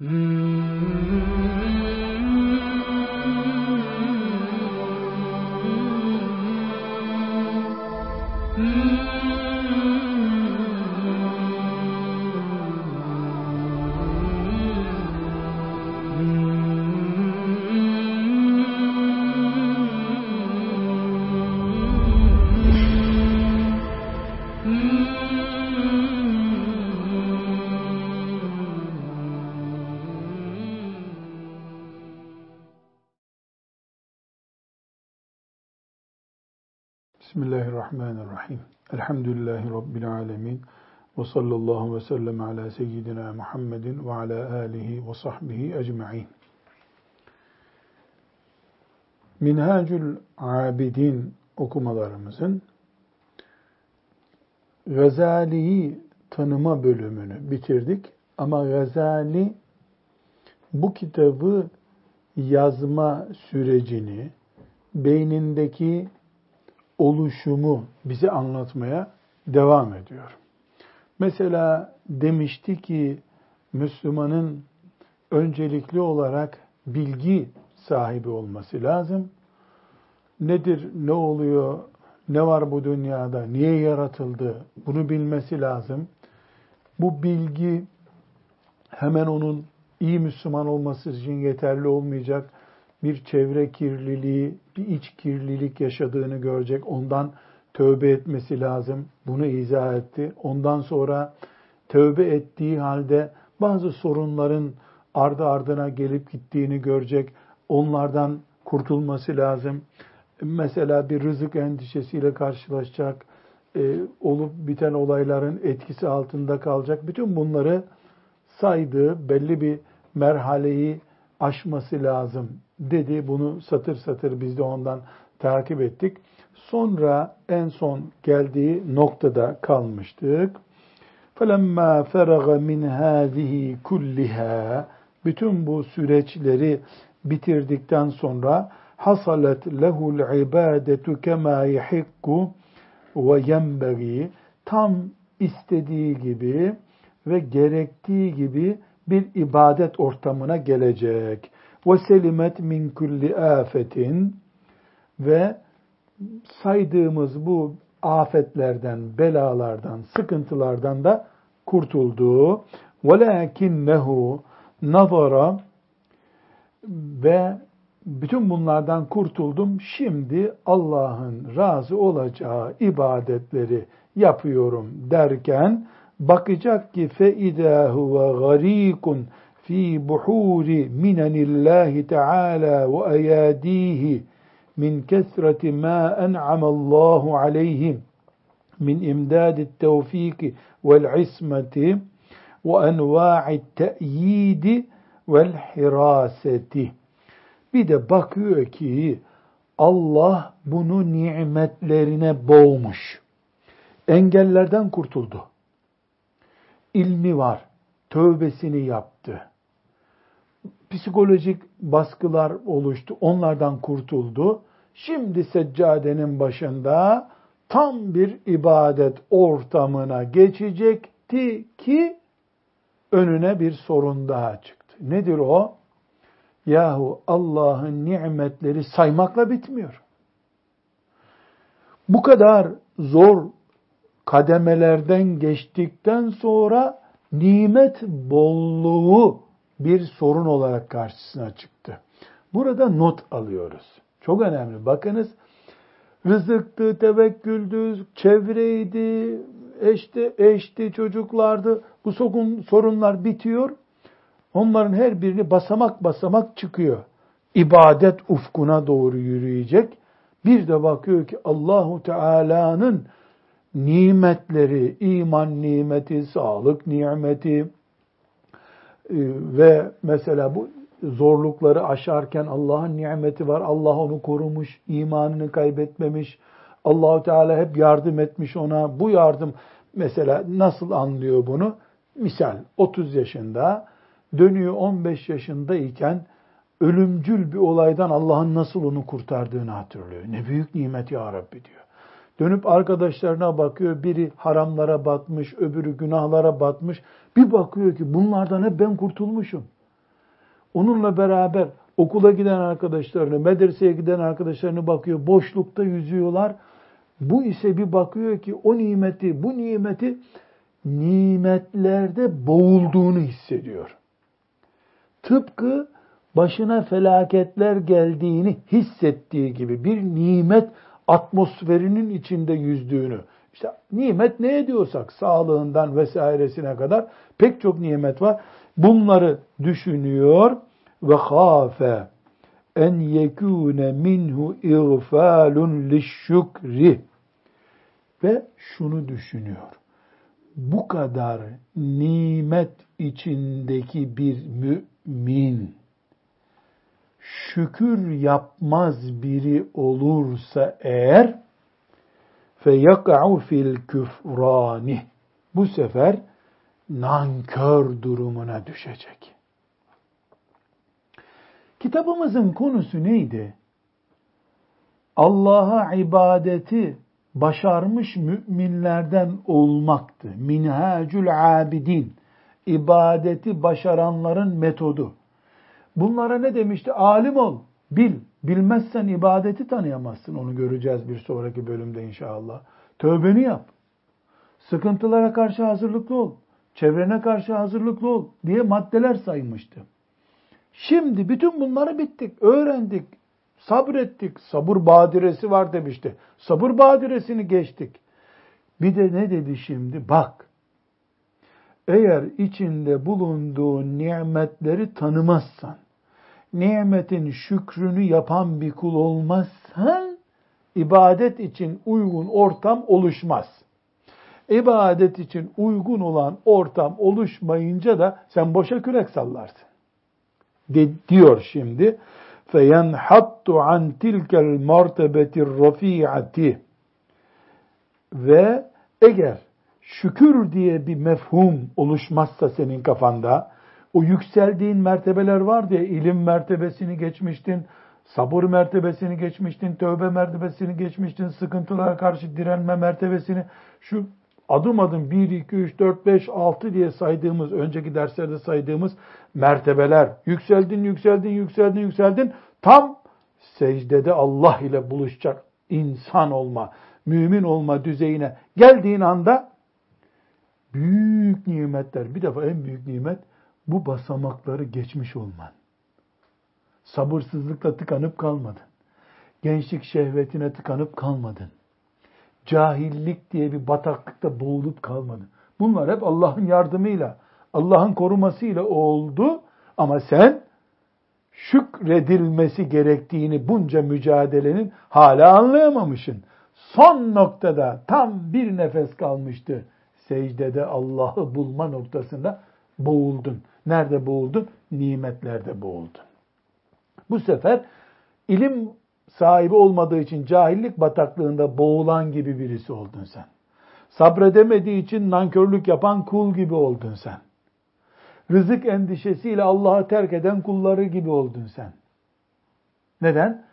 嗯。Ve sallallahu ve sellem ala seyyidina Muhammedin ve ala alihi ve sahbihi ecma'in. Minhacül Abidin okumalarımızın Gazali'yi tanıma bölümünü bitirdik. Ama Gazali bu kitabı yazma sürecini, beynindeki oluşumu bize anlatmaya devam ediyor. Mesela demişti ki Müslümanın öncelikli olarak bilgi sahibi olması lazım. Nedir, ne oluyor, ne var bu dünyada, niye yaratıldı bunu bilmesi lazım. Bu bilgi hemen onun iyi Müslüman olması için yeterli olmayacak bir çevre kirliliği, bir iç kirlilik yaşadığını görecek. Ondan tövbe etmesi lazım. Bunu izah etti. Ondan sonra tövbe ettiği halde bazı sorunların ardı ardına gelip gittiğini görecek. Onlardan kurtulması lazım. Mesela bir rızık endişesiyle karşılaşacak. E, olup biten olayların etkisi altında kalacak. Bütün bunları saydığı belli bir merhaleyi aşması lazım dedi. Bunu satır satır biz de ondan takip ettik. Sonra en son geldiği noktada kalmıştık. فَلَمَّا فَرَغَ مِنْ هَذِهِ كُلِّهَا Bütün bu süreçleri bitirdikten sonra hasalet lehul ibadetu kema yehikku ve yenbegi tam istediği gibi ve gerektiği gibi bir ibadet ortamına gelecek. Ve selimet min kulli afetin ve saydığımız bu afetlerden, belalardan, sıkıntılardan da kurtuldu. وَلَاكِنَّهُ nazara ve bütün bunlardan kurtuldum. Şimdi Allah'ın razı olacağı ibadetleri yapıyorum derken bakacak ki فَاِذَا هُوَ غَر۪يكٌ fi buhuri minenillahi teala ve ayadihi min kesreti ma en'amallahu aleyhim min imdadit tevfiki vel ismeti ve enva'it te'yidi vel hiraseti. Bir de bakıyor ki Allah bunu nimetlerine boğmuş. Engellerden kurtuldu. İlmi var. Tövbesini yaptı psikolojik baskılar oluştu. Onlardan kurtuldu. Şimdi seccadenin başında tam bir ibadet ortamına geçecekti ki önüne bir sorun daha çıktı. Nedir o? Yahu Allah'ın nimetleri saymakla bitmiyor. Bu kadar zor kademelerden geçtikten sonra nimet bolluğu bir sorun olarak karşısına çıktı. Burada not alıyoruz. Çok önemli. Bakınız rızıktı, tevekküldü, çevreydi, eşti, eşti, çocuklardı. Bu sorunlar bitiyor. Onların her birini basamak basamak çıkıyor. İbadet ufkuna doğru yürüyecek. Bir de bakıyor ki Allahu Teala'nın nimetleri, iman nimeti, sağlık nimeti, ve mesela bu zorlukları aşarken Allah'ın nimeti var. Allah onu korumuş, imanını kaybetmemiş. Allahu Teala hep yardım etmiş ona. Bu yardım mesela nasıl anlıyor bunu? Misal 30 yaşında dönüyor 15 yaşındayken ölümcül bir olaydan Allah'ın nasıl onu kurtardığını hatırlıyor. Ne büyük nimet ya Rabbi diyor. Dönüp arkadaşlarına bakıyor. Biri haramlara batmış, öbürü günahlara batmış. Bir bakıyor ki bunlardan hep ben kurtulmuşum. Onunla beraber okula giden arkadaşlarını, medreseye giden arkadaşlarını bakıyor. Boşlukta yüzüyorlar. Bu ise bir bakıyor ki o nimeti, bu nimeti nimetlerde boğulduğunu hissediyor. Tıpkı başına felaketler geldiğini hissettiği gibi bir nimet atmosferinin içinde yüzdüğünü. İşte nimet ne ediyorsak sağlığından vesairesine kadar pek çok nimet var. Bunları düşünüyor ve khafe en yekune minhu iğfalun lişşükri ve şunu düşünüyor. Bu kadar nimet içindeki bir mümin şükür yapmaz biri olursa eğer feyak'u fil küfrani bu sefer nankör durumuna düşecek. Kitabımızın konusu neydi? Allah'a ibadeti başarmış müminlerden olmaktı. Minhacül abidin. ibadeti başaranların metodu. Bunlara ne demişti? Alim ol, bil. Bilmezsen ibadeti tanıyamazsın. Onu göreceğiz bir sonraki bölümde inşallah. Tövbeni yap. Sıkıntılara karşı hazırlıklı ol. Çevrene karşı hazırlıklı ol diye maddeler saymıştı. Şimdi bütün bunları bittik, öğrendik, sabrettik. Sabır badiresi var demişti. Sabır badiresini geçtik. Bir de ne dedi şimdi? Bak, eğer içinde bulunduğu nimetleri tanımazsan, nimetin şükrünü yapan bir kul olmazsan, ibadet için uygun ortam oluşmaz. İbadet için uygun olan ortam oluşmayınca da sen boşa kürek sallarsın. De, diyor şimdi. فَيَنْحَطُّ عَنْ تِلْكَ الْمَرْتَبَةِ الرَّفِيعَةِ Ve eğer şükür diye bir mefhum oluşmazsa senin kafanda, o yükseldiğin mertebeler var diye ilim mertebesini geçmiştin, sabır mertebesini geçmiştin, tövbe mertebesini geçmiştin, sıkıntılara karşı direnme mertebesini, şu adım adım 1, 2, 3, 4, 5, 6 diye saydığımız, önceki derslerde saydığımız mertebeler, yükseldin, yükseldin, yükseldin, yükseldin, tam secdede Allah ile buluşacak insan olma, mümin olma düzeyine geldiğin anda büyük nimetler, bir defa en büyük nimet bu basamakları geçmiş olman. Sabırsızlıkla tıkanıp kalmadın. Gençlik şehvetine tıkanıp kalmadın. Cahillik diye bir bataklıkta boğulup kalmadın. Bunlar hep Allah'ın yardımıyla, Allah'ın korumasıyla oldu ama sen şükredilmesi gerektiğini bunca mücadelenin hala anlayamamışsın. Son noktada tam bir nefes kalmıştı. Secdede Allah'ı bulma noktasında boğuldun. Nerede boğuldun? Nimetlerde boğuldun. Bu sefer ilim sahibi olmadığı için cahillik bataklığında boğulan gibi birisi oldun sen. Sabredemediği için nankörlük yapan kul gibi oldun sen. Rızık endişesiyle Allah'ı terk eden kulları gibi oldun sen. Neden?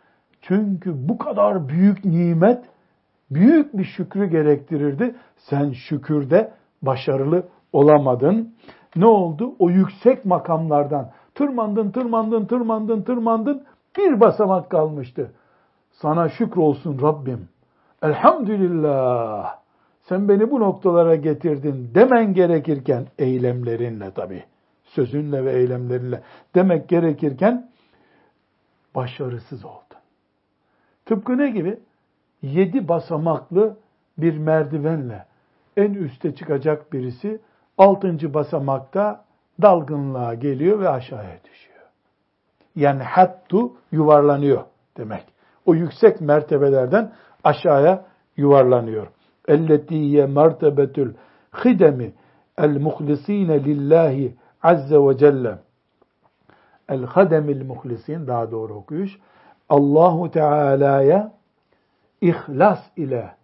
Çünkü bu kadar büyük nimet büyük bir şükrü gerektirirdi. Sen şükürde başarılı olamadın. Ne oldu? O yüksek makamlardan tırmandın, tırmandın, tırmandın, tırmandın. Bir basamak kalmıştı. Sana şükür olsun Rabbim. Elhamdülillah. Sen beni bu noktalara getirdin demen gerekirken eylemlerinle tabi. Sözünle ve eylemlerinle demek gerekirken başarısız oldun. Tıpkı ne gibi? Yedi basamaklı bir merdivenle en üste çıkacak birisi altıncı basamakta dalgınlığa geliyor ve aşağıya düşüyor. Yani hattu yuvarlanıyor demek. O yüksek mertebelerden aşağıya yuvarlanıyor. Elletiye mertebetül hidemi el muhlisine lillahi azze ve celle. El hademil muhlisin daha doğru okuyuş. Allahu Teala'ya ihlas ile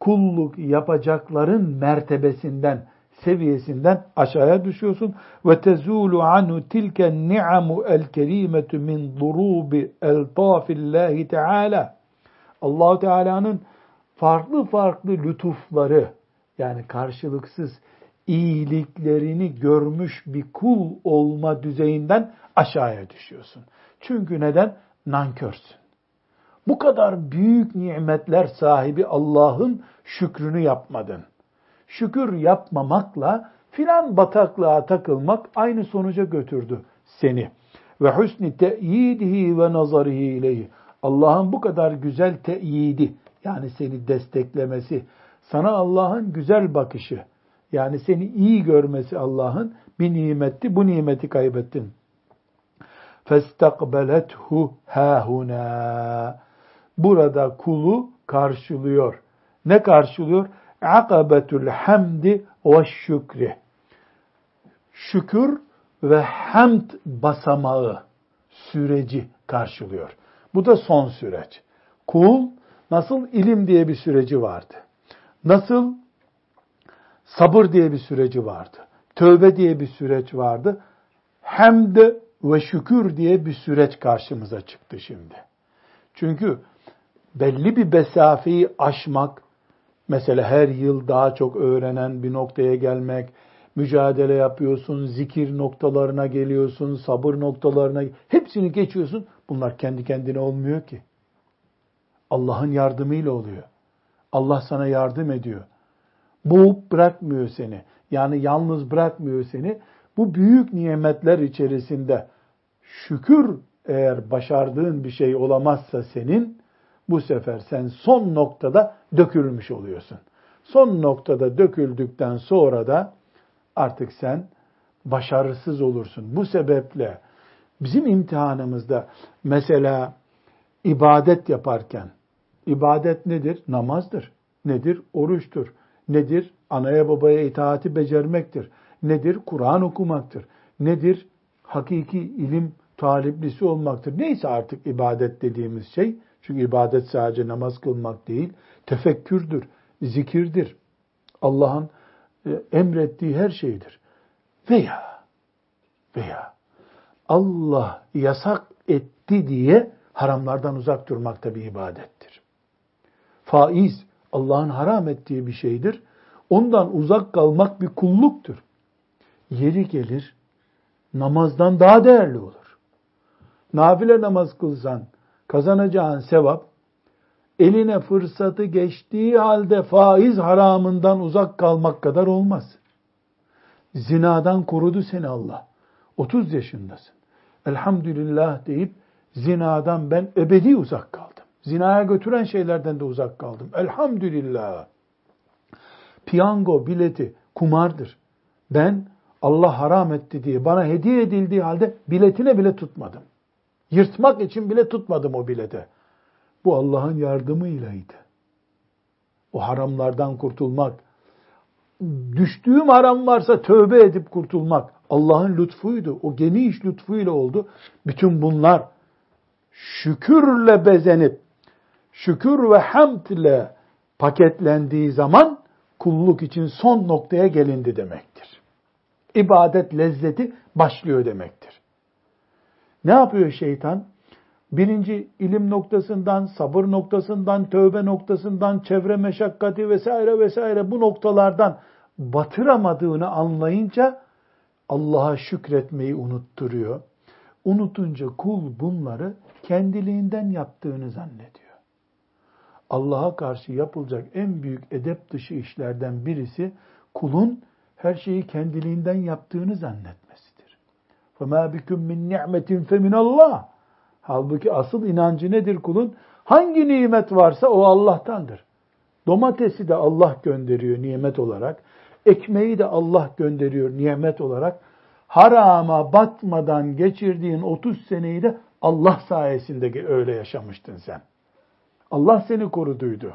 kulluk yapacakların mertebesinden, seviyesinden aşağıya düşüyorsun. Ve tezulu anhu tilke ni'amu el kerimetu min durubi eltafillahi teala. Allahu Teala'nın farklı farklı lütufları yani karşılıksız iyiliklerini görmüş bir kul olma düzeyinden aşağıya düşüyorsun. Çünkü neden? Nankörsün. Bu kadar büyük nimetler sahibi Allah'ın şükrünü yapmadın Şükür yapmamakla filan bataklığa takılmak aynı sonuca götürdü seni. Ve husni te'yidihi ve nazarihi ileyhi. Allah'ın bu kadar güzel teyidi yani seni desteklemesi, sana Allah'ın güzel bakışı yani seni iyi görmesi Allah'ın bir nimetti. Bu nimeti kaybettin. فَاسْتَقْبَلَتْهُ هَاهُنَا Burada kulu karşılıyor. Ne karşılıyor? Akabetül hamdi ve şükri. Şükür ve hamd basamağı süreci karşılıyor. Bu da son süreç. Kul nasıl ilim diye bir süreci vardı. Nasıl sabır diye bir süreci vardı. Tövbe diye bir süreç vardı. Hem de ve şükür diye bir süreç karşımıza çıktı şimdi. Çünkü belli bir mesafeyi aşmak, mesela her yıl daha çok öğrenen bir noktaya gelmek, mücadele yapıyorsun, zikir noktalarına geliyorsun, sabır noktalarına, hepsini geçiyorsun. Bunlar kendi kendine olmuyor ki. Allah'ın yardımıyla oluyor. Allah sana yardım ediyor. Boğup bırakmıyor seni. Yani yalnız bırakmıyor seni. Bu büyük nimetler içerisinde şükür eğer başardığın bir şey olamazsa senin, bu sefer sen son noktada dökülmüş oluyorsun. Son noktada döküldükten sonra da artık sen başarısız olursun. Bu sebeple bizim imtihanımızda mesela ibadet yaparken, ibadet nedir? Namazdır. Nedir? Oruçtur. Nedir? Anaya babaya itaati becermektir. Nedir? Kur'an okumaktır. Nedir? Hakiki ilim taliplisi olmaktır. Neyse artık ibadet dediğimiz şey. Çünkü ibadet sadece namaz kılmak değil. Tefekkürdür, zikirdir. Allah'ın e, emrettiği her şeydir. Veya veya Allah yasak etti diye haramlardan uzak durmak da bir ibadettir. Faiz Allah'ın haram ettiği bir şeydir. Ondan uzak kalmak bir kulluktur. Yeri gelir namazdan daha değerli olur. Nafile namaz kılsan kazanacağın sevap eline fırsatı geçtiği halde faiz haramından uzak kalmak kadar olmaz. Zinadan korudu seni Allah. 30 yaşındasın. Elhamdülillah deyip zinadan ben ebedi uzak kaldım. Zinaya götüren şeylerden de uzak kaldım. Elhamdülillah. Piyango bileti kumardır. Ben Allah haram etti diye bana hediye edildiği halde biletine bile tutmadım. Yırtmak için bile tutmadım o bilete. Bu Allah'ın yardımıylaydı. O haramlardan kurtulmak. Düştüğüm haram varsa tövbe edip kurtulmak. Allah'ın lütfuydu. O geniş lütfuyla oldu. Bütün bunlar şükürle bezenip şükür ve hamd ile paketlendiği zaman kulluk için son noktaya gelindi demektir. İbadet lezzeti başlıyor demektir. Ne yapıyor şeytan? Birinci ilim noktasından, sabır noktasından, tövbe noktasından, çevre meşakkati vesaire vesaire bu noktalardan batıramadığını anlayınca Allah'a şükretmeyi unutturuyor. Unutunca kul bunları kendiliğinden yaptığını zannediyor. Allah'a karşı yapılacak en büyük edep dışı işlerden birisi kulun her şeyi kendiliğinden yaptığını zannetmesidir. فَمَا بِكُمْ مِنْ نِعْمَةٍ فَمِنَ اللّٰهِ Halbuki asıl inancı nedir kulun? Hangi nimet varsa o Allah'tandır. Domatesi de Allah gönderiyor nimet olarak. Ekmeği de Allah gönderiyor nimet olarak. Harama batmadan geçirdiğin 30 seneyi de Allah sayesinde öyle yaşamıştın sen. Allah seni koruduydu.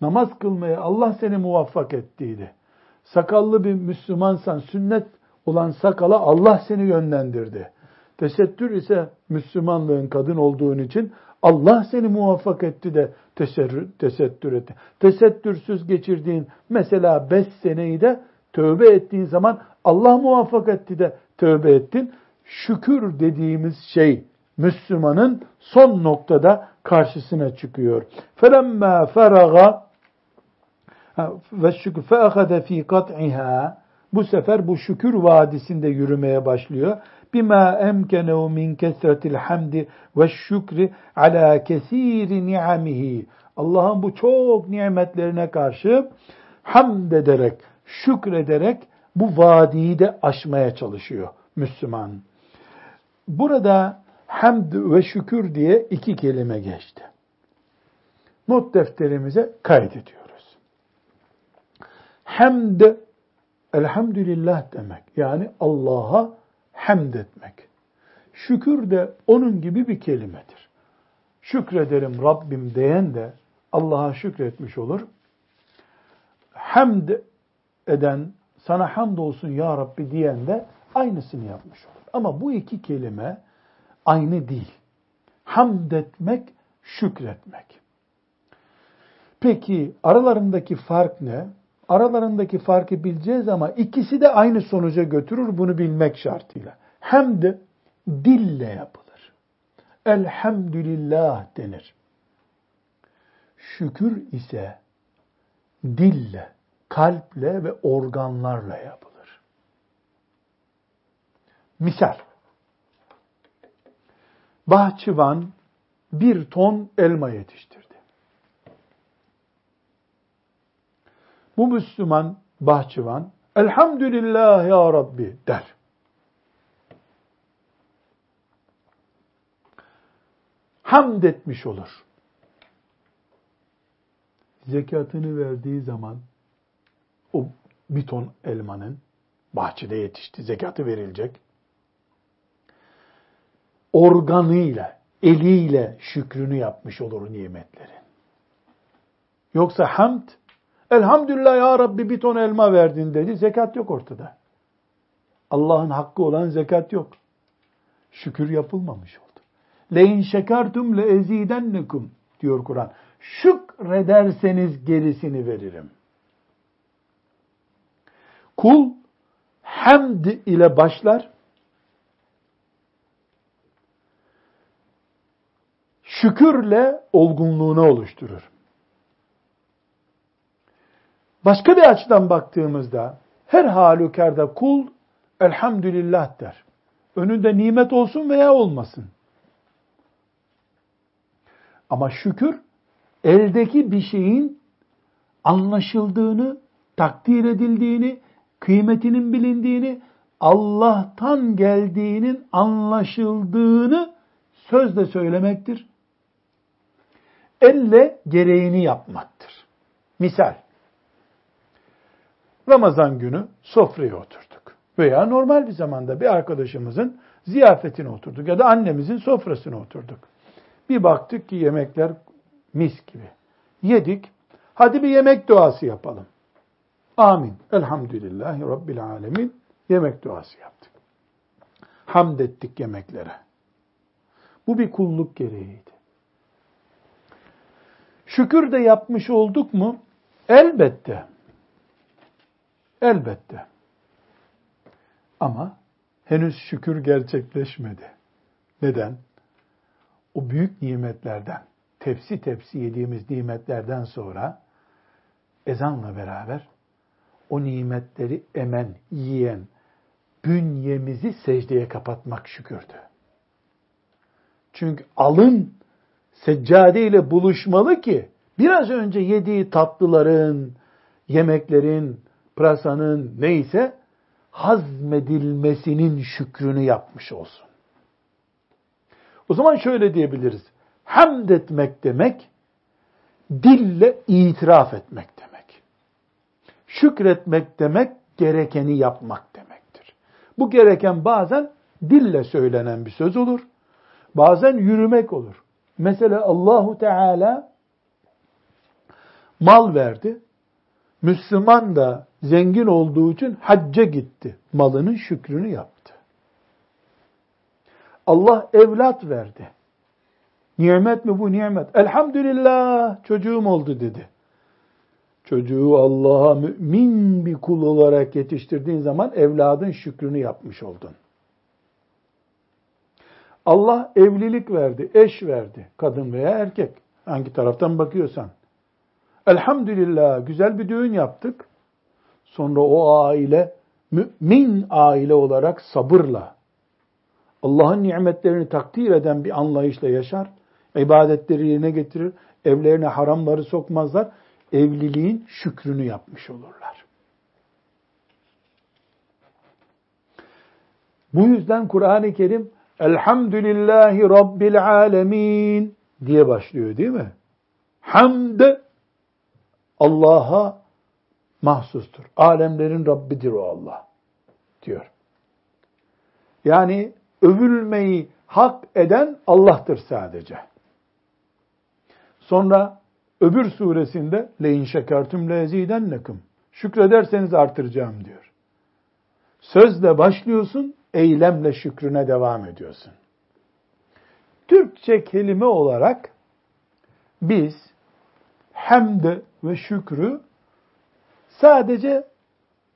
Namaz kılmaya Allah seni muvaffak ettiydi. Sakallı bir Müslümansan sünnet olan sakala Allah seni yönlendirdi. Tesettür ise Müslümanlığın kadın olduğun için Allah seni muvaffak etti de tesettür etti. Tesettürsüz geçirdiğin mesela beş seneyi de tövbe ettiğin zaman Allah muvaffak etti de tövbe ettin. Şükür dediğimiz şey Müslümanın son noktada karşısına çıkıyor. فَلَمَّا فَرَغَ ve şükür فَأَخَذَ ف۪ي قَطْعِهَا bu sefer bu şükür vadisinde yürümeye başlıyor. Bima emkenehu min kesretil hamdi ve şükri ala kesiri ni'amihi. Allah'ın bu çok nimetlerine karşı hamd ederek, şükrederek bu vadiyi de aşmaya çalışıyor Müslüman. Burada hamd ve şükür diye iki kelime geçti. Not defterimize kaydediyoruz. Hamd, elhamdülillah demek. Yani Allah'a hamd etmek. Şükür de onun gibi bir kelimedir. Şükrederim Rabbim diyen de Allah'a şükretmiş olur. Hamd eden, sana hamd olsun ya Rabbi diyen de aynısını yapmış olur. Ama bu iki kelime aynı değil. Hamd etmek, şükretmek. Peki aralarındaki fark ne? Aralarındaki farkı bileceğiz ama ikisi de aynı sonuca götürür bunu bilmek şartıyla. Hamd dille yapılır. Elhamdülillah denir. Şükür ise dille, kalple ve organlarla yapılır. Misal, bahçıvan bir ton elma yetiştirdi. Bu Müslüman bahçıvan, Elhamdülillah ya Rabbi der. Hamd etmiş olur. Zekatını verdiği zaman o bir ton elmanın bahçede yetişti, zekatı verilecek organıyla, eliyle şükrünü yapmış olur nimetlerin. Yoksa hamd, elhamdülillah ya Rabbi bir ton elma verdin dedi, zekat yok ortada. Allah'ın hakkı olan zekat yok. Şükür yapılmamış oldu. Lein şekertum le ezidennekum diyor Kur'an. Şükrederseniz gerisini veririm. Kul hamd ile başlar, şükürle olgunluğunu oluşturur. Başka bir açıdan baktığımızda her halükarda kul elhamdülillah der. Önünde nimet olsun veya olmasın. Ama şükür eldeki bir şeyin anlaşıldığını, takdir edildiğini, kıymetinin bilindiğini, Allah'tan geldiğinin anlaşıldığını sözle söylemektir elle gereğini yapmaktır. Misal, Ramazan günü sofraya oturduk. Veya normal bir zamanda bir arkadaşımızın ziyafetine oturduk ya da annemizin sofrasına oturduk. Bir baktık ki yemekler mis gibi. Yedik. Hadi bir yemek duası yapalım. Amin. Elhamdülillahi Rabbil alemin. Yemek duası yaptık. Hamd ettik yemeklere. Bu bir kulluk gereğiydi. Şükür de yapmış olduk mu? Elbette. Elbette. Ama henüz şükür gerçekleşmedi. Neden? O büyük nimetlerden, tepsi tepsi yediğimiz nimetlerden sonra ezanla beraber o nimetleri emen, yiyen, bünyemizi secdeye kapatmak şükürdü. Çünkü alın seccade ile buluşmalı ki biraz önce yediği tatlıların, yemeklerin, pırasanın neyse hazmedilmesinin şükrünü yapmış olsun. O zaman şöyle diyebiliriz. Hamd etmek demek, dille itiraf etmek demek. Şükretmek demek, gerekeni yapmak demektir. Bu gereken bazen dille söylenen bir söz olur. Bazen yürümek olur. Mesela Allahu Teala mal verdi. Müslüman da zengin olduğu için hacca gitti. Malının şükrünü yaptı. Allah evlat verdi. Nimet mi bu nimet? Elhamdülillah çocuğum oldu dedi. Çocuğu Allah'a mümin bir kul olarak yetiştirdiğin zaman evladın şükrünü yapmış oldun. Allah evlilik verdi, eş verdi. Kadın veya erkek. Hangi taraftan bakıyorsan. Elhamdülillah güzel bir düğün yaptık. Sonra o aile mümin aile olarak sabırla, Allah'ın nimetlerini takdir eden bir anlayışla yaşar, ibadetleri yerine getirir, evlerine haramları sokmazlar, evliliğin şükrünü yapmış olurlar. Bu yüzden Kur'an-ı Kerim Elhamdülillahi Rabbil Alemin diye başlıyor değil mi? Hamd Allah'a mahsustur. Alemlerin Rabbidir o Allah diyor. Yani övülmeyi hak eden Allah'tır sadece. Sonra öbür suresinde leyin şekertüm lezidennekum. Şükrederseniz artıracağım diyor. Sözle başlıyorsun, eylemle şükrüne devam ediyorsun. Türkçe kelime olarak biz hamd ve şükrü sadece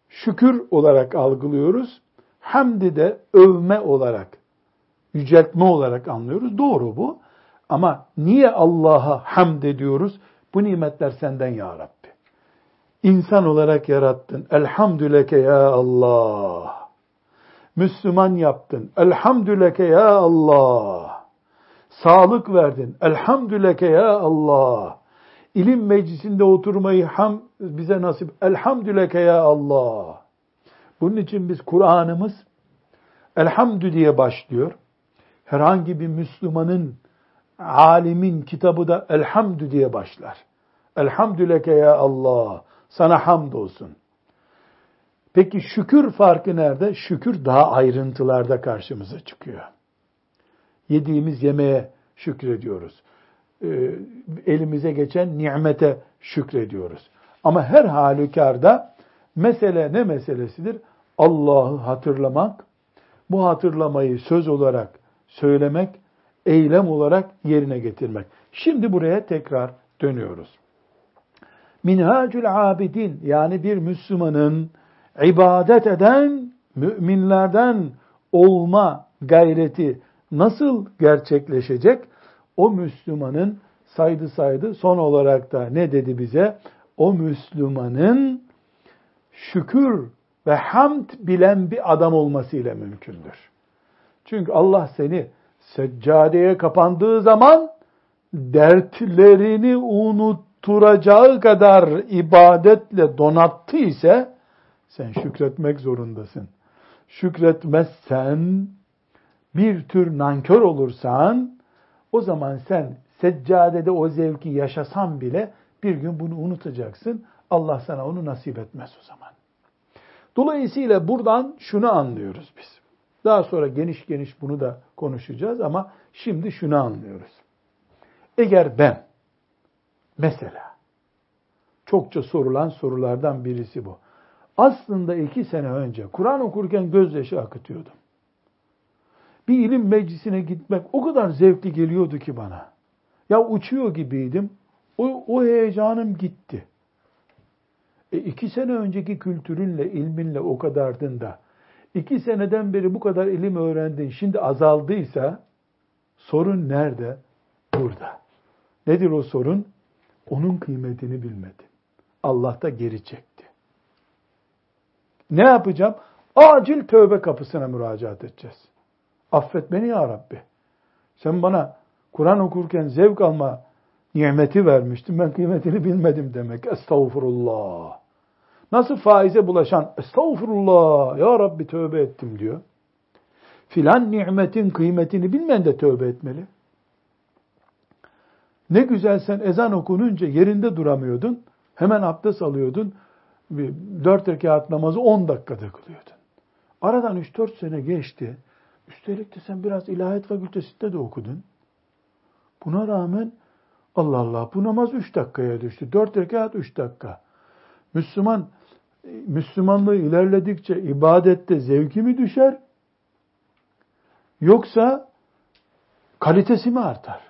şükür olarak algılıyoruz. Hamdi de övme olarak, yüceltme olarak anlıyoruz. Doğru bu. Ama niye Allah'a hamd ediyoruz? Bu nimetler senden ya Rabbi. İnsan olarak yarattın. Elhamdüleke ya Allah. Müslüman yaptın. Elhamdüleke ya Allah. Sağlık verdin. Elhamdüleke ya Allah. İlim meclisinde oturmayı ham bize nasip. Elhamdüleke ya Allah. Bunun için biz Kur'an'ımız elhamdü diye başlıyor. Herhangi bir Müslümanın, alimin kitabı da elhamdü diye başlar. Elhamdüleke ya Allah. Sana hamd olsun. Peki şükür farkı nerede? Şükür daha ayrıntılarda karşımıza çıkıyor. Yediğimiz yemeğe şükrediyoruz. Ee, elimize geçen nimete şükrediyoruz. Ama her halükarda mesele ne meselesidir? Allah'ı hatırlamak, bu hatırlamayı söz olarak söylemek, eylem olarak yerine getirmek. Şimdi buraya tekrar dönüyoruz. Minhacül abidin yani bir Müslümanın ibadet eden müminlerden olma gayreti nasıl gerçekleşecek? O Müslümanın saydı saydı son olarak da ne dedi bize? O Müslümanın şükür ve hamd bilen bir adam olmasıyla mümkündür. Çünkü Allah seni seccadeye kapandığı zaman dertlerini unutturacağı kadar ibadetle donattı ise sen şükretmek zorundasın. Şükretmezsen bir tür nankör olursan o zaman sen seccadede o zevki yaşasan bile bir gün bunu unutacaksın. Allah sana onu nasip etmez o zaman. Dolayısıyla buradan şunu anlıyoruz biz. Daha sonra geniş geniş bunu da konuşacağız ama şimdi şunu anlıyoruz. Eğer ben mesela çokça sorulan sorulardan birisi bu. Aslında iki sene önce Kur'an okurken gözyaşı akıtıyordum. Bir ilim meclisine gitmek o kadar zevkli geliyordu ki bana. Ya uçuyor gibiydim. O, o heyecanım gitti. E iki sene önceki kültürünle, ilminle o kadardın da iki seneden beri bu kadar ilim öğrendin, şimdi azaldıysa sorun nerede? Burada. Nedir o sorun? Onun kıymetini bilmedin. Allah da geri çekti. Ne yapacağım? Acil tövbe kapısına müracaat edeceğiz. Affet beni ya Rabbi. Sen bana Kur'an okurken zevk alma nimeti vermiştin. Ben kıymetini bilmedim demek. Estağfurullah. Nasıl faize bulaşan estağfurullah ya Rabbi tövbe ettim diyor. Filan nimetin kıymetini bilmeyen de tövbe etmeli. Ne güzel sen ezan okununca yerinde duramıyordun. Hemen abdest alıyordun. Dört rekat namazı on dakikada kılıyordun. Aradan üç dört sene geçti. Üstelik de sen biraz ilahiyat fakültesinde de okudun. Buna rağmen Allah Allah bu namaz üç dakikaya düştü. Dört rekat üç dakika. Müslüman Müslümanlığı ilerledikçe ibadette zevki mi düşer? Yoksa kalitesi mi artar?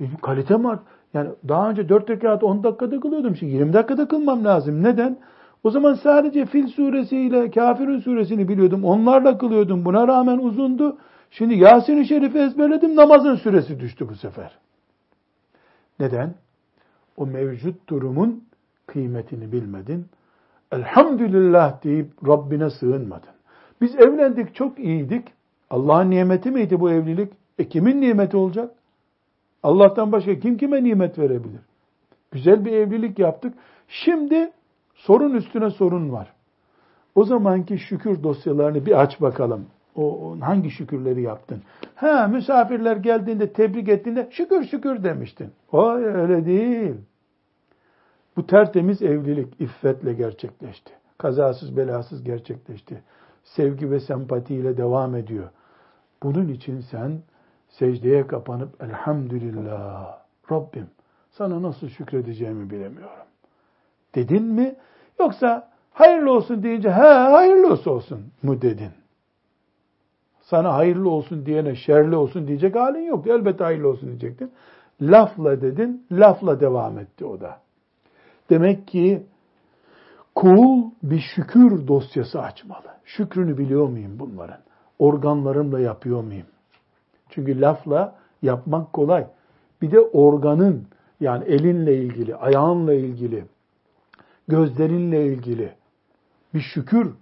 Benim kalitem art. Yani daha önce 4 rekat 10 dakikada kılıyordum. Şimdi 20 dakikada kılmam lazım. Neden? O zaman sadece Fil suresiyle Kafirun suresini biliyordum. Onlarla kılıyordum. Buna rağmen uzundu. Şimdi Yasin-i Şerif'i ezberledim. Namazın süresi düştü bu sefer. Neden? O mevcut durumun kıymetini bilmedin. elhamdülillah deyip Rabbine sığınmadın. Biz evlendik çok iyiydik. Allah'ın nimeti miydi bu evlilik? E kimin nimeti olacak? Allah'tan başka kim kime nimet verebilir? Güzel bir evlilik yaptık. Şimdi sorun üstüne sorun var. O zamanki şükür dosyalarını bir aç bakalım. O, hangi şükürleri yaptın? Ha misafirler geldiğinde tebrik ettiğinde şükür şükür demiştin. O öyle değil. Bu tertemiz evlilik iffetle gerçekleşti. Kazasız belasız gerçekleşti. Sevgi ve sempatiyle devam ediyor. Bunun için sen secdeye kapanıp elhamdülillah Rabbim sana nasıl şükredeceğimi bilemiyorum. Dedin mi? Yoksa hayırlı olsun deyince ha hayırlı olsun mu dedin? Sana hayırlı olsun diyene şerli olsun diyecek halin yok. Elbette hayırlı olsun diyecektin. Lafla dedin, lafla devam etti o da. Demek ki kul bir şükür dosyası açmalı. Şükrünü biliyor muyum bunların? Organlarımla yapıyor muyum? Çünkü lafla yapmak kolay. Bir de organın yani elinle ilgili, ayağınla ilgili, gözlerinle ilgili bir şükür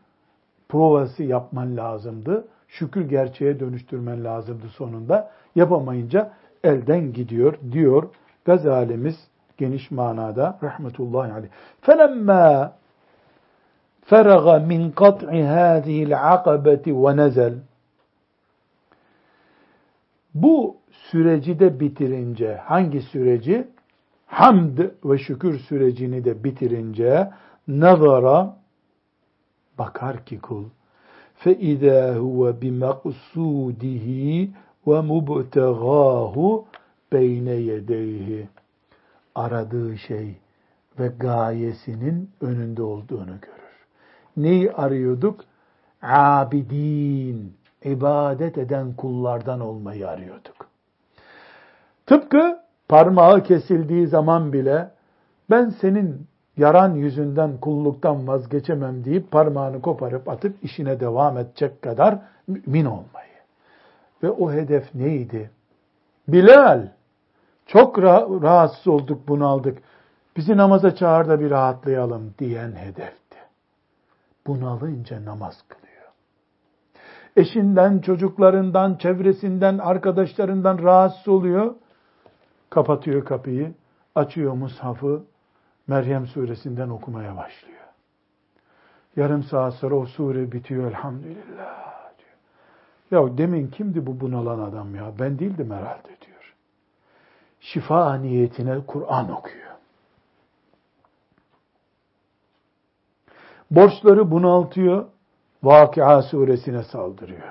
provası yapman lazımdı. Şükür gerçeğe dönüştürmen lazımdı sonunda. Yapamayınca elden gidiyor diyor Gazalimiz geniş manada rahmetullahi aleyh. Felemma feraga min kat'i hâzihil akabeti ve nezel bu süreci de bitirince, hangi süreci? Hamd ve şükür sürecini de bitirince nazara bakar ki kul فَاِذَا هُوَ بِمَقْسُودِهِ وَمُبْتَغَاهُ بَيْنَ يَدَيْهِ Aradığı şey ve gayesinin önünde olduğunu görür. Neyi arıyorduk? Abidin, ibadet eden kullardan olmayı arıyorduk. Tıpkı parmağı kesildiği zaman bile ben senin yaran yüzünden kulluktan vazgeçemem deyip parmağını koparıp atıp işine devam edecek kadar mümin olmayı. Ve o hedef neydi? Bilal, çok rahatsız olduk, bunaldık. Bizi namaza çağır da bir rahatlayalım diyen hedefti. Bunalınca namaz kılıyor eşinden, çocuklarından, çevresinden, arkadaşlarından rahatsız oluyor. Kapatıyor kapıyı, açıyor mushafı, Meryem suresinden okumaya başlıyor. Yarım saat sonra o sure bitiyor elhamdülillah diyor. Ya demin kimdi bu bunalan adam ya? Ben değildim herhalde diyor. Şifa niyetine Kur'an okuyor. Borçları bunaltıyor. Vakıa suresine saldırıyor.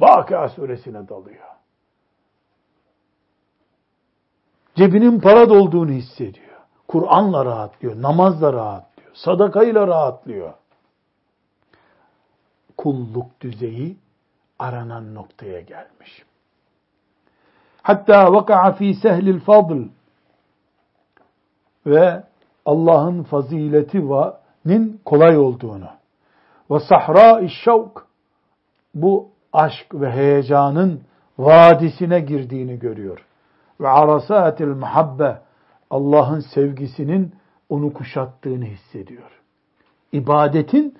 Vakıa suresine dalıyor. Cebinin para dolduğunu hissediyor. Kur'an'la rahatlıyor, namazla rahatlıyor, sadakayla rahatlıyor. Kulluk düzeyi aranan noktaya gelmiş. Hatta vaka'a fi sehlil fadl ve Allah'ın faziletinin kolay olduğunu ve sahra şevk bu aşk ve heyecanın vadisine girdiğini görüyor ve arasatil muhabbe Allah'ın sevgisinin onu kuşattığını hissediyor. İbadetin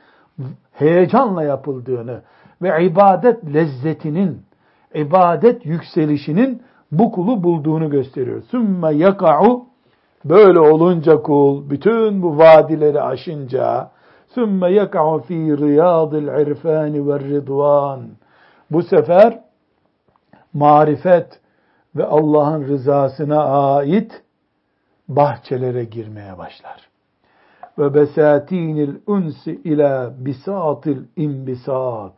heyecanla yapıldığını ve ibadet lezzetinin, ibadet yükselişinin bu kulu bulduğunu gösteriyor. Sümme yaka'u böyle olunca kul bütün bu vadileri aşınca sümme yaka'u fi riyadil irfani ve ridvan bu sefer marifet, ve Allah'ın rızasına ait bahçelere girmeye başlar. Ve besatinil unsi ila bisatil imbisat.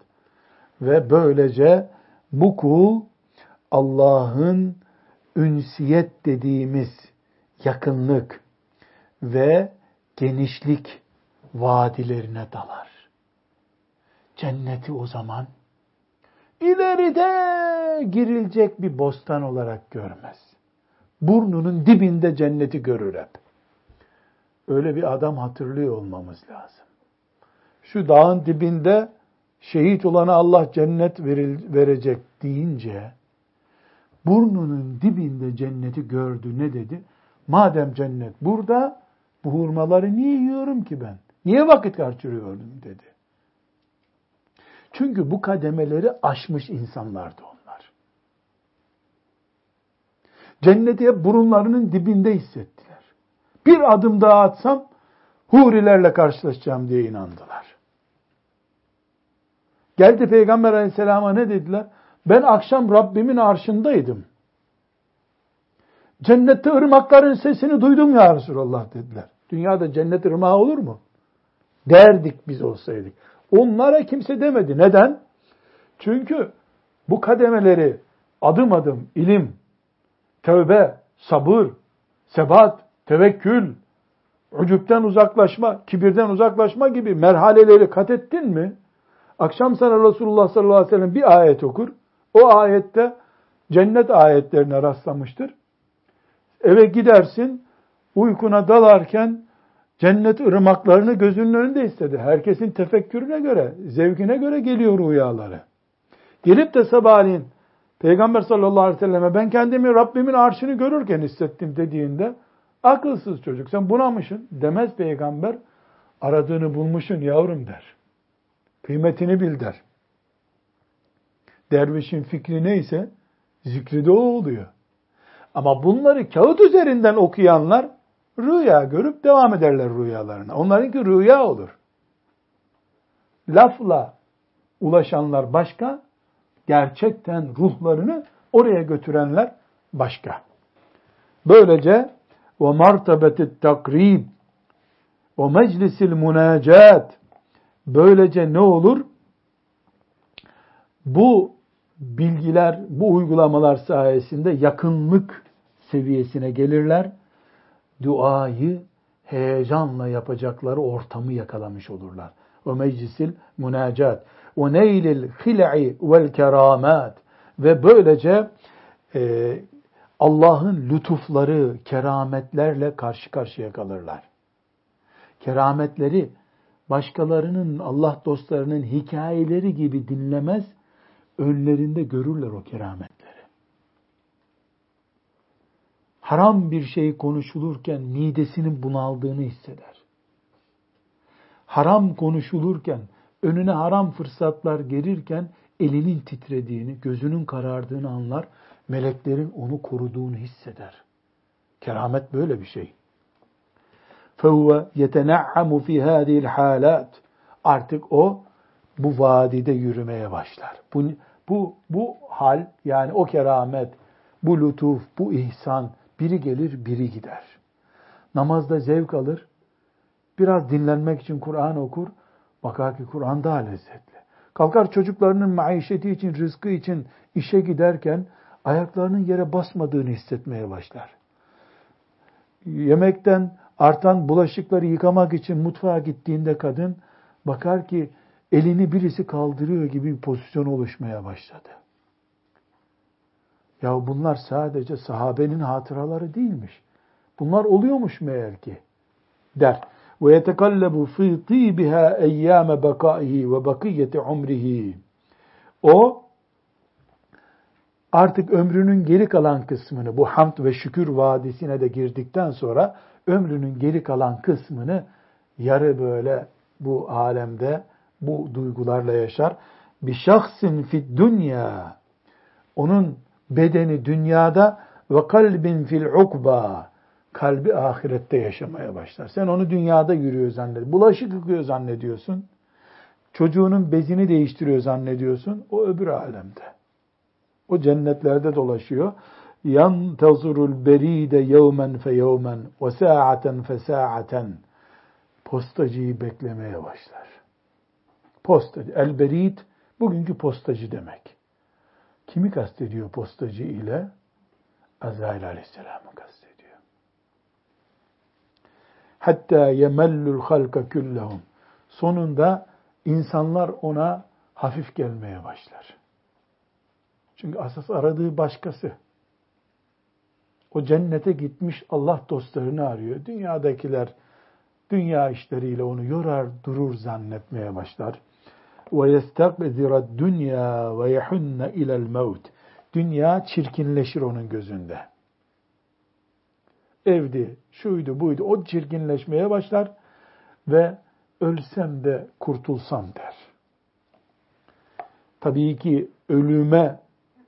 Ve böylece bu kul Allah'ın ünsiyet dediğimiz yakınlık ve genişlik vadilerine dalar. Cenneti o zaman ileride girilecek bir bostan olarak görmez. Burnunun dibinde cenneti görür hep. Öyle bir adam hatırlıyor olmamız lazım. Şu dağın dibinde şehit olana Allah cennet veril, verecek deyince burnunun dibinde cenneti gördü ne dedi? Madem cennet burada bu hurmaları niye yiyorum ki ben? Niye vakit harcıyordun dedi. Çünkü bu kademeleri aşmış insanlardı onlar. Cenneti burunlarının dibinde hissettiler. Bir adım daha atsam hurilerle karşılaşacağım diye inandılar. Geldi Peygamber aleyhisselama ne dediler? Ben akşam Rabbimin arşındaydım. Cennette ırmakların sesini duydum ya Resulallah dediler. Dünyada cennet ırmağı olur mu? Derdik biz olsaydık. Onlara kimse demedi. Neden? Çünkü bu kademeleri adım adım ilim, tövbe, sabır, sebat, tevekkül, ucupten uzaklaşma, kibirden uzaklaşma gibi merhaleleri kat ettin mi? Akşam sana Resulullah sallallahu aleyhi ve sellem bir ayet okur. O ayette cennet ayetlerine rastlamıştır. Eve gidersin, uykuna dalarken cennet ırmaklarını gözünün önünde istedi. Herkesin tefekkürüne göre, zevkine göre geliyor rüyaları. Gelip de sabahleyin Peygamber sallallahu aleyhi ve selleme ben kendimi Rabbimin arşını görürken hissettim dediğinde akılsız çocuk sen bunamışsın demez peygamber. Aradığını bulmuşsun yavrum der. Kıymetini bil der. Dervişin fikri neyse zikri de o oluyor. Ama bunları kağıt üzerinden okuyanlar rüya görüp devam ederler rüyalarına. Onlarınki rüya olur. Lafla ulaşanlar başka, gerçekten ruhlarını oraya götürenler başka. Böylece ve martabeti takrib ve meclisil münacat böylece ne olur? Bu bilgiler, bu uygulamalar sayesinde yakınlık seviyesine gelirler. Duayı heyecanla yapacakları ortamı yakalamış olurlar. O meclisil münacat. O neylil hil'i vel keramat. Ve böylece e, Allah'ın lütufları, kerametlerle karşı karşıya kalırlar. Kerametleri başkalarının, Allah dostlarının hikayeleri gibi dinlemez, önlerinde görürler o kerametleri Haram bir şey konuşulurken midesinin bunaldığını hisseder. Haram konuşulurken, önüne haram fırsatlar gelirken elinin titrediğini, gözünün karardığını anlar, meleklerin onu koruduğunu hisseder. Keramet böyle bir şey. فَهُوَ يَتَنَعَّمُ فِي هَذِهِ الْحَالَاتِ Artık o bu vadide yürümeye başlar. Bu, bu, bu hal yani o keramet, bu lütuf, bu ihsan biri gelir biri gider. Namazda zevk alır, biraz dinlenmek için Kur'an okur, bakar ki Kur'an daha lezzetli. Kalkar çocuklarının maişeti için, rızkı için işe giderken ayaklarının yere basmadığını hissetmeye başlar. Yemekten artan bulaşıkları yıkamak için mutfağa gittiğinde kadın bakar ki elini birisi kaldırıyor gibi bir pozisyon oluşmaya başladı. Ya bunlar sadece sahabenin hatıraları değilmiş. Bunlar oluyormuş meğer ki der. Ve yetekallabu fi tibiha eyyame bekaihi ve bakiyeti umrihi. O artık ömrünün geri kalan kısmını bu hamd ve şükür vadisine de girdikten sonra ömrünün geri kalan kısmını yarı böyle bu alemde bu duygularla yaşar. Bir şahsin fid dünya onun bedeni dünyada ve kalbin fil ukba kalbi ahirette yaşamaya başlar. Sen onu dünyada yürüyor zannediyorsun. Bulaşık yıkıyor zannediyorsun. Çocuğunun bezini değiştiriyor zannediyorsun. O öbür alemde. O cennetlerde dolaşıyor. Yantazurul beride yevmen fe yevmen ve sa'aten fe sa'aten. Postacıyı beklemeye başlar. Postacı. El berid bugünkü postacı demek. Kimi kastediyor postacı ile? Azrail aleyhisselamı kastediyor. Hatta yemellul halka küllehum. Sonunda insanlar ona hafif gelmeye başlar. Çünkü asas aradığı başkası. O cennete gitmiş Allah dostlarını arıyor. Dünyadakiler dünya işleriyle onu yorar durur zannetmeye başlar. Dünya ve yehunne ilel mevt. Dünya çirkinleşir onun gözünde. Evdi, şuydu, buydu. O çirkinleşmeye başlar ve ölsem de kurtulsam der. Tabii ki ölüme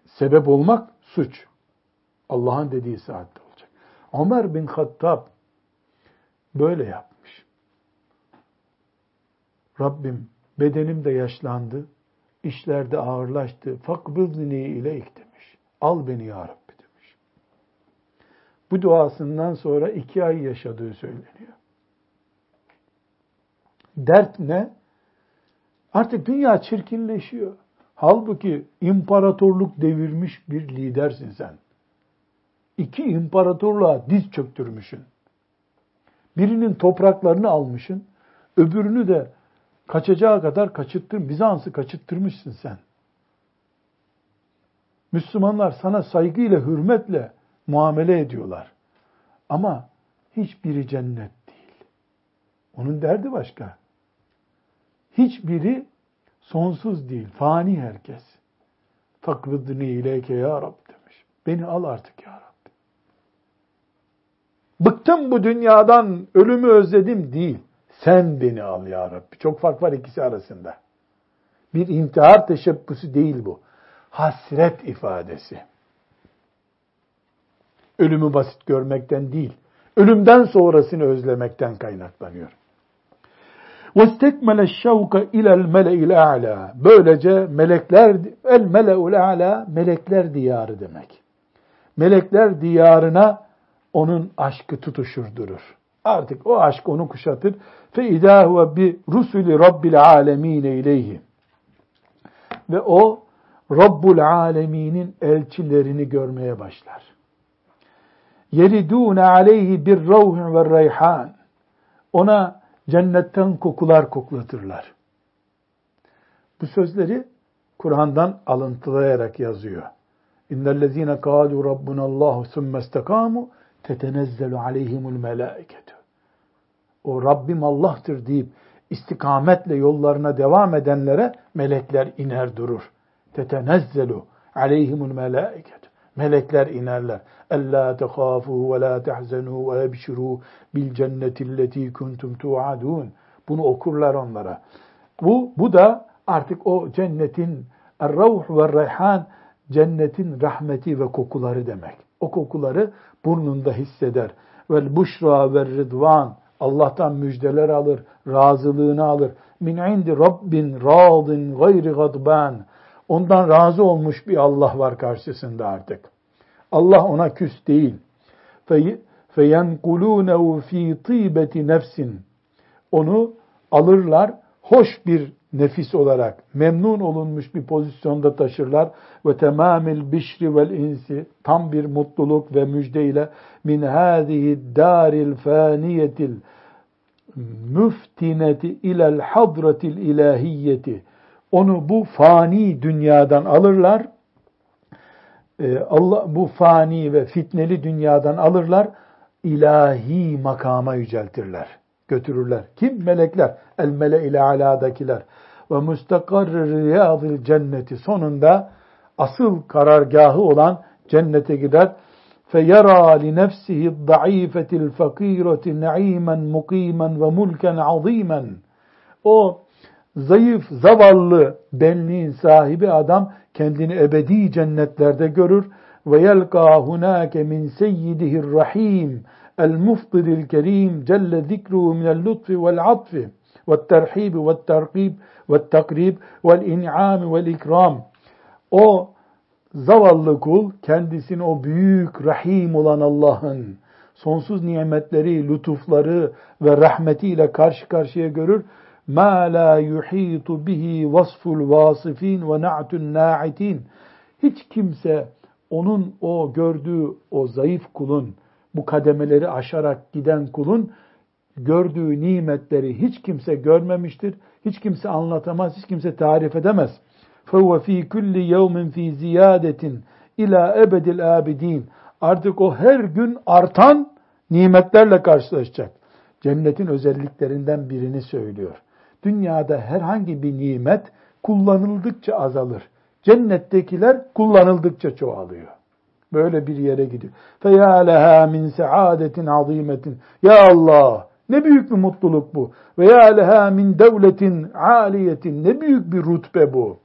sebep olmak suç. Allah'ın dediği saatte olacak. Ömer bin Hattab böyle yapmış. Rabbim bedenim de yaşlandı, işler de ağırlaştı. Fakbızni ileyk demiş. Al beni ya Rabbi demiş. Bu duasından sonra iki ay yaşadığı söyleniyor. Dert ne? Artık dünya çirkinleşiyor. Halbuki imparatorluk devirmiş bir lidersin sen. İki imparatorluğa diz çöktürmüşsün. Birinin topraklarını almışsın, öbürünü de kaçacağı kadar kaçırttır, Bizans'ı kaçırttırmışsın sen. Müslümanlar sana saygıyla, hürmetle muamele ediyorlar. Ama hiçbiri cennet değil. Onun derdi başka. Hiçbiri sonsuz değil, fani herkes. Fakvıdni ileyke ya Rab demiş. Beni al artık ya Rab. Bıktım bu dünyadan, ölümü özledim değil. Sen beni al ya Rabbi. Çok fark var ikisi arasında. Bir intihar teşebbüsü değil bu. Hasret ifadesi. Ölümü basit görmekten değil, ölümden sonrasını özlemekten kaynaklanıyor. وَاسْتَكْمَلَ الشَّوْكَ اِلَى الْمَلَئِ الْاَعْلَى Böylece melekler, el mele'ul a'la melekler diyarı demek. Melekler diyarına onun aşkı tutuşur durur. Artık o aşk onu kuşatır. Fe idâ bi rusuli rabbil alemine ileyhi. Ve o Rabbul aleminin elçilerini görmeye başlar. Yeridûne aleyhi bir ravh ve reyhan. Ona cennetten kokular koklatırlar. Bu sözleri Kur'an'dan alıntılayarak yazıyor. İnnellezîne kâlû rabbunallâhu sümme istekâmu tetenezzelu aleyhimul melâiketu. O Rabbim Allah'tır deyip istikametle yollarına devam edenlere melekler iner durur. Tetenezzelu aleyhimul melâiketu. Melekler inerler. Ella tehâfû ve lâ tehzenû ve ebşirû bil cennetilleti kuntum tu'adûn. Bunu okurlar onlara. Bu, bu da artık o cennetin er-ravh ve reyhan cennetin rahmeti ve kokuları demek. O kokuları burnunda hisseder. Vel buşra ve rıdvan Allah'tan müjdeler alır, razılığını alır. Min indi rabbin radin gayri gadban. Ondan razı olmuş bir Allah var karşısında artık. Allah ona küs değil. فَيَنْقُلُونَهُ fi طِيبَةِ nefsin. Onu alırlar, hoş bir nefis olarak memnun olunmuş bir pozisyonda taşırlar ve temamil bişri vel insi tam bir mutluluk ve müjde ile min hadihi daril faniyetil müftineti ilel hadratil ilahiyeti onu bu fani dünyadan alırlar ee, Allah bu fani ve fitneli dünyadan alırlar ilahi makama yüceltirler götürürler. Kim? Melekler. El mele ile aladakiler Ve müstakarrı riyadil cenneti. Sonunda asıl karargahı olan cennete gider. فَيَرَى لِنَفْسِهِ الضَّعِيفَةِ الْفَقِيرَةِ نَعِيمًا مُقِيمًا وَمُلْكًا عَظِيمًا O zayıf, zavallı benliğin sahibi adam kendini ebedi cennetlerde görür ve yelqa hunake min seyyidihir rahim المفضل الكريم جل ذكره من اللطف والعطف والترحيب والترقيب والتقريب والإنعام والإkram. O zavallı kul kendisini o büyük rahim olan Allah'ın sonsuz nimetleri, lütufları ve rahmetiyle karşı karşıya görür. Ma la yuhitu bihi vasful vasifin ve na'tun na'itin. Hiç kimse onun o gördüğü o zayıf kulun bu kademeleri aşarak giden kulun gördüğü nimetleri hiç kimse görmemiştir. Hiç kimse anlatamaz, hiç kimse tarif edemez. فَهُوَ ف۪ي كُلِّ يَوْمٍ ف۪ي زِيَادَةٍ ila ebedil abidin. Artık o her gün artan nimetlerle karşılaşacak. Cennetin özelliklerinden birini söylüyor. Dünyada herhangi bir nimet kullanıldıkça azalır. Cennettekiler kullanıldıkça çoğalıyor. Böyle bir yere gidiyor. Feya leha min saadetin azimetin. Ya Allah Ne büyük bir mutluluk bu. Ve ya leha min devletin aliyetin. Ne büyük bir rutbe bu.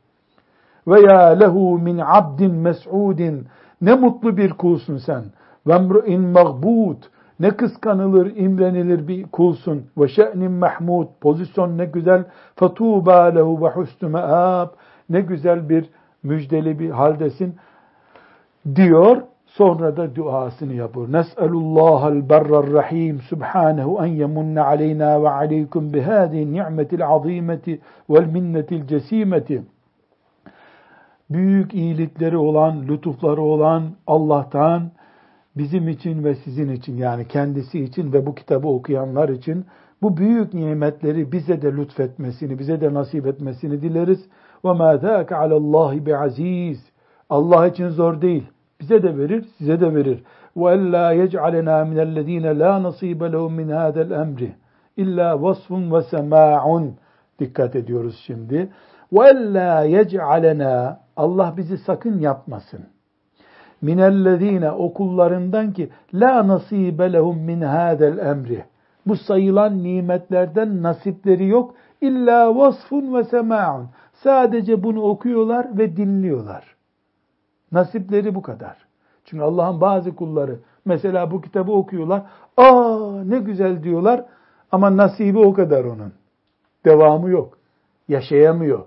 Ve ya lehu min abdin mes'udin. Ne mutlu bir kulsun sen. Ve emru'in mağbud. Ne kıskanılır, imrenilir bir kulsun. Ve şe'nin mahmud. Pozisyon ne güzel. Fetuba lehu ve husnü me'ab. Ne güzel bir müjdeli bir haldesin diyor. Sonra da duasını yapar. Nes'elullahal berrar rahim subhanehu en yemunne aleyna ve aleykum bihâzi ni'metil azîmeti vel minnetil cesimeti. Büyük iyilikleri olan, lütufları olan Allah'tan bizim için ve sizin için yani kendisi için ve bu kitabı okuyanlar için bu büyük nimetleri bize de lütfetmesini, bize de nasip etmesini dileriz. Ve ma zâke alallâhi bi aziz. Allah için zor değil. Bize de verir, size de verir. وَاَلَّا يَجْعَلَنَا مِنَ الَّذ۪ينَ لَا نَصِيبَ لَهُمْ مِنْ هَذَا الْأَمْرِ اِلَّا وَصْفٌ وَسَمَاعٌ Dikkat ediyoruz şimdi. وَاَلَّا يَجْعَلَنَا Allah bizi sakın yapmasın. minellezine okullarından ki la nasibe lehum min hadel emri. Bu sayılan nimetlerden nasipleri yok. İlla vasfun ve sema'un. Sadece bunu okuyorlar ve dinliyorlar. Nasipleri bu kadar. Çünkü Allah'ın bazı kulları mesela bu kitabı okuyorlar. Aa ne güzel diyorlar ama nasibi o kadar onun. Devamı yok. Yaşayamıyor.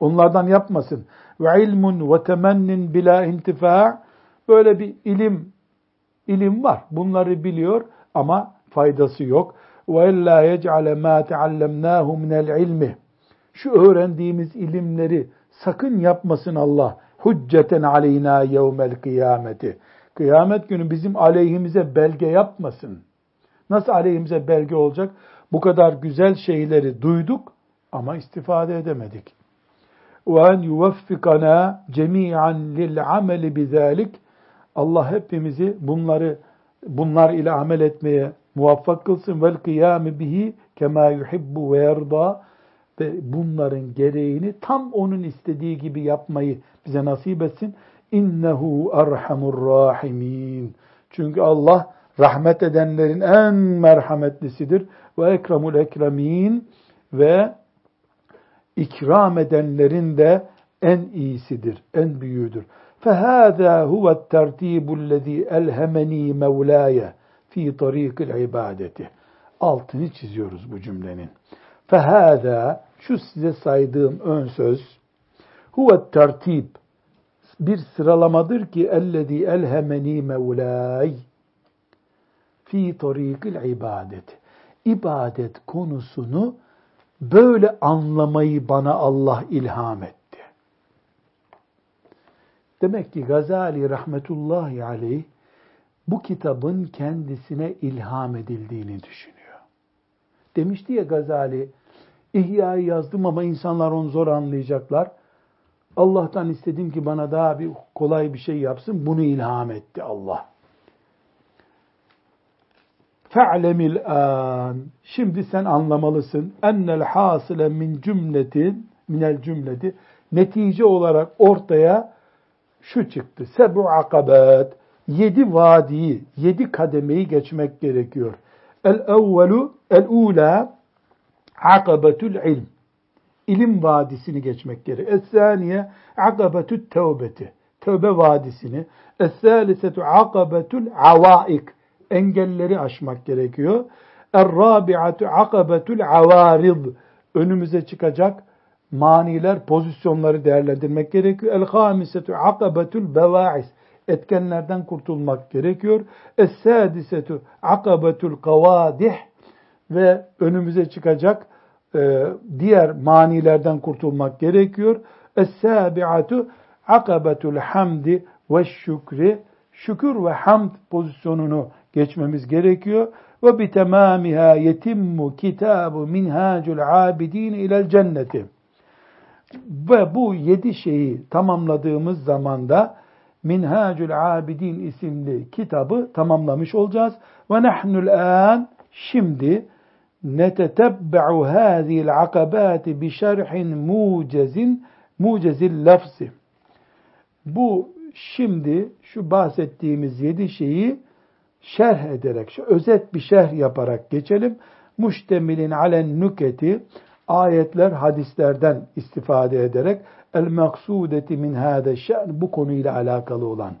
Onlardan yapmasın. Ve ilmun ve temennin bila intifa böyle bir ilim ilim var. Bunları biliyor ama faydası yok. Ve illa yec'ale ma teallemnahu minel ilmi. Şu öğrendiğimiz ilimleri sakın yapmasın Allah hücceten aleyna yevmel kıyameti. Kıyamet günü bizim aleyhimize belge yapmasın. Nasıl aleyhimize belge olacak? Bu kadar güzel şeyleri duyduk ama istifade edemedik. وَاَنْ يُوَفِّقَنَا جَمِيعًا لِلْعَمَلِ بِذَٰلِكِ Allah hepimizi bunları bunlar ile amel etmeye muvaffak kılsın vel kıyame bihi kema yuhibbu ve yerda ve bunların gereğini tam onun istediği gibi yapmayı bize nasip etsin. İnnehu erhamur rahimin. Çünkü Allah rahmet edenlerin en merhametlisidir. Ve ekramul ekremin ve ikram edenlerin de en iyisidir, en büyüğüdür. فَهَذَا هُوَ التَّرْتِيبُ الَّذ۪ي أَلْهَمَن۪ي مَوْلَايَ ف۪ي طَر۪يقِ الْعِبَادَةِ Altını çiziyoruz bu cümlenin. Fehâdâ, şu size saydığım ön söz, huve tertib, bir sıralamadır ki ellezî elhemeni mevlây fi tarikil ibadet. İbadet konusunu böyle anlamayı bana Allah ilham etti. Demek ki Gazali rahmetullahi aleyh bu kitabın kendisine ilham edildiğini düşünüyor. Demişti ya Gazali, İhya'yı yazdım ama insanlar onu zor anlayacaklar. Allah'tan istedim ki bana daha bir kolay bir şey yapsın. Bunu ilham etti Allah. Fe'lemil an. Şimdi sen anlamalısın. Ennel hasile min cümletin minel cümleti netice olarak ortaya şu çıktı. Sebu akabat. Yedi vadiyi, yedi kademeyi geçmek gerekiyor. El evvelu, el ula akabetul ilm. İlim vadisini geçmek gerekiyor. Es-saniye akabetut tevbeti. Tövbe vadisini. Es-salisetu akabetul avaik. Engelleri aşmak gerekiyor. Er-rabi'atu akabetul avarid. Önümüze çıkacak maniler, pozisyonları değerlendirmek gerekiyor. El-hamisetu akabetul beva'is. Etkenlerden kurtulmak gerekiyor. Es-sadisetu akabetul kavadih ve önümüze çıkacak e, diğer manilerden kurtulmak gerekiyor. Es-sabi'atu akabetul hamdi ve şükri şükür ve hamd pozisyonunu geçmemiz gerekiyor. Ve bi tamamiha yetimmu kitabu minhacul abidin ilel cenneti. Ve bu yedi şeyi tamamladığımız zamanda Minhacul Abidin isimli kitabı tamamlamış olacağız. Ve nahnul an şimdi netetebbe'u hâzîl akabâti bi şerhin mucezin mucezil lafzi. Bu şimdi şu bahsettiğimiz yedi şeyi şerh ederek, özet bir şerh yaparak geçelim. muştemilin alen nüketi ayetler hadislerden istifade ederek el maksudeti min hâde şe'n bu konuyla alakalı olan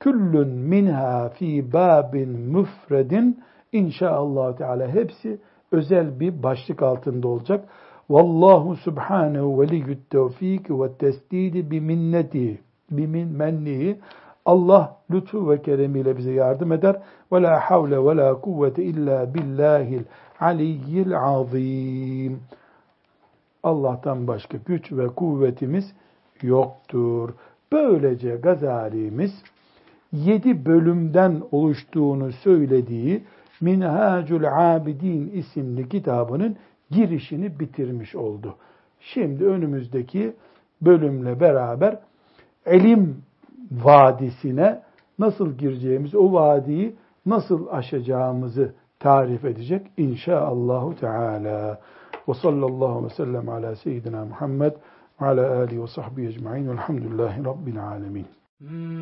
küllün minha fi babin müfredin inşallah Teala hepsi özel bir başlık altında olacak. Vallahu subhanehu veliyyü't tevfik ve tesdidi bi minneti bi min mennihi Allah lütfu ve keremiyle bize yardım eder. Ve la havle ve la kuvvete illa billahil aliyyil azim. Allah'tan başka güç ve kuvvetimiz yoktur. Böylece Gazali'miz yedi bölümden oluştuğunu söylediği Minhacul Abidin isimli kitabının girişini bitirmiş oldu. Şimdi önümüzdeki bölümle beraber elim vadisine nasıl gireceğimizi, o vadiyi nasıl aşacağımızı tarif edecek inşaallahu teala. Ve sallallahu ve sellem ala seyyidina Muhammed ve ala alihi ve sahbihi ecma'in velhamdülillahi rabbil alemin. Hmm.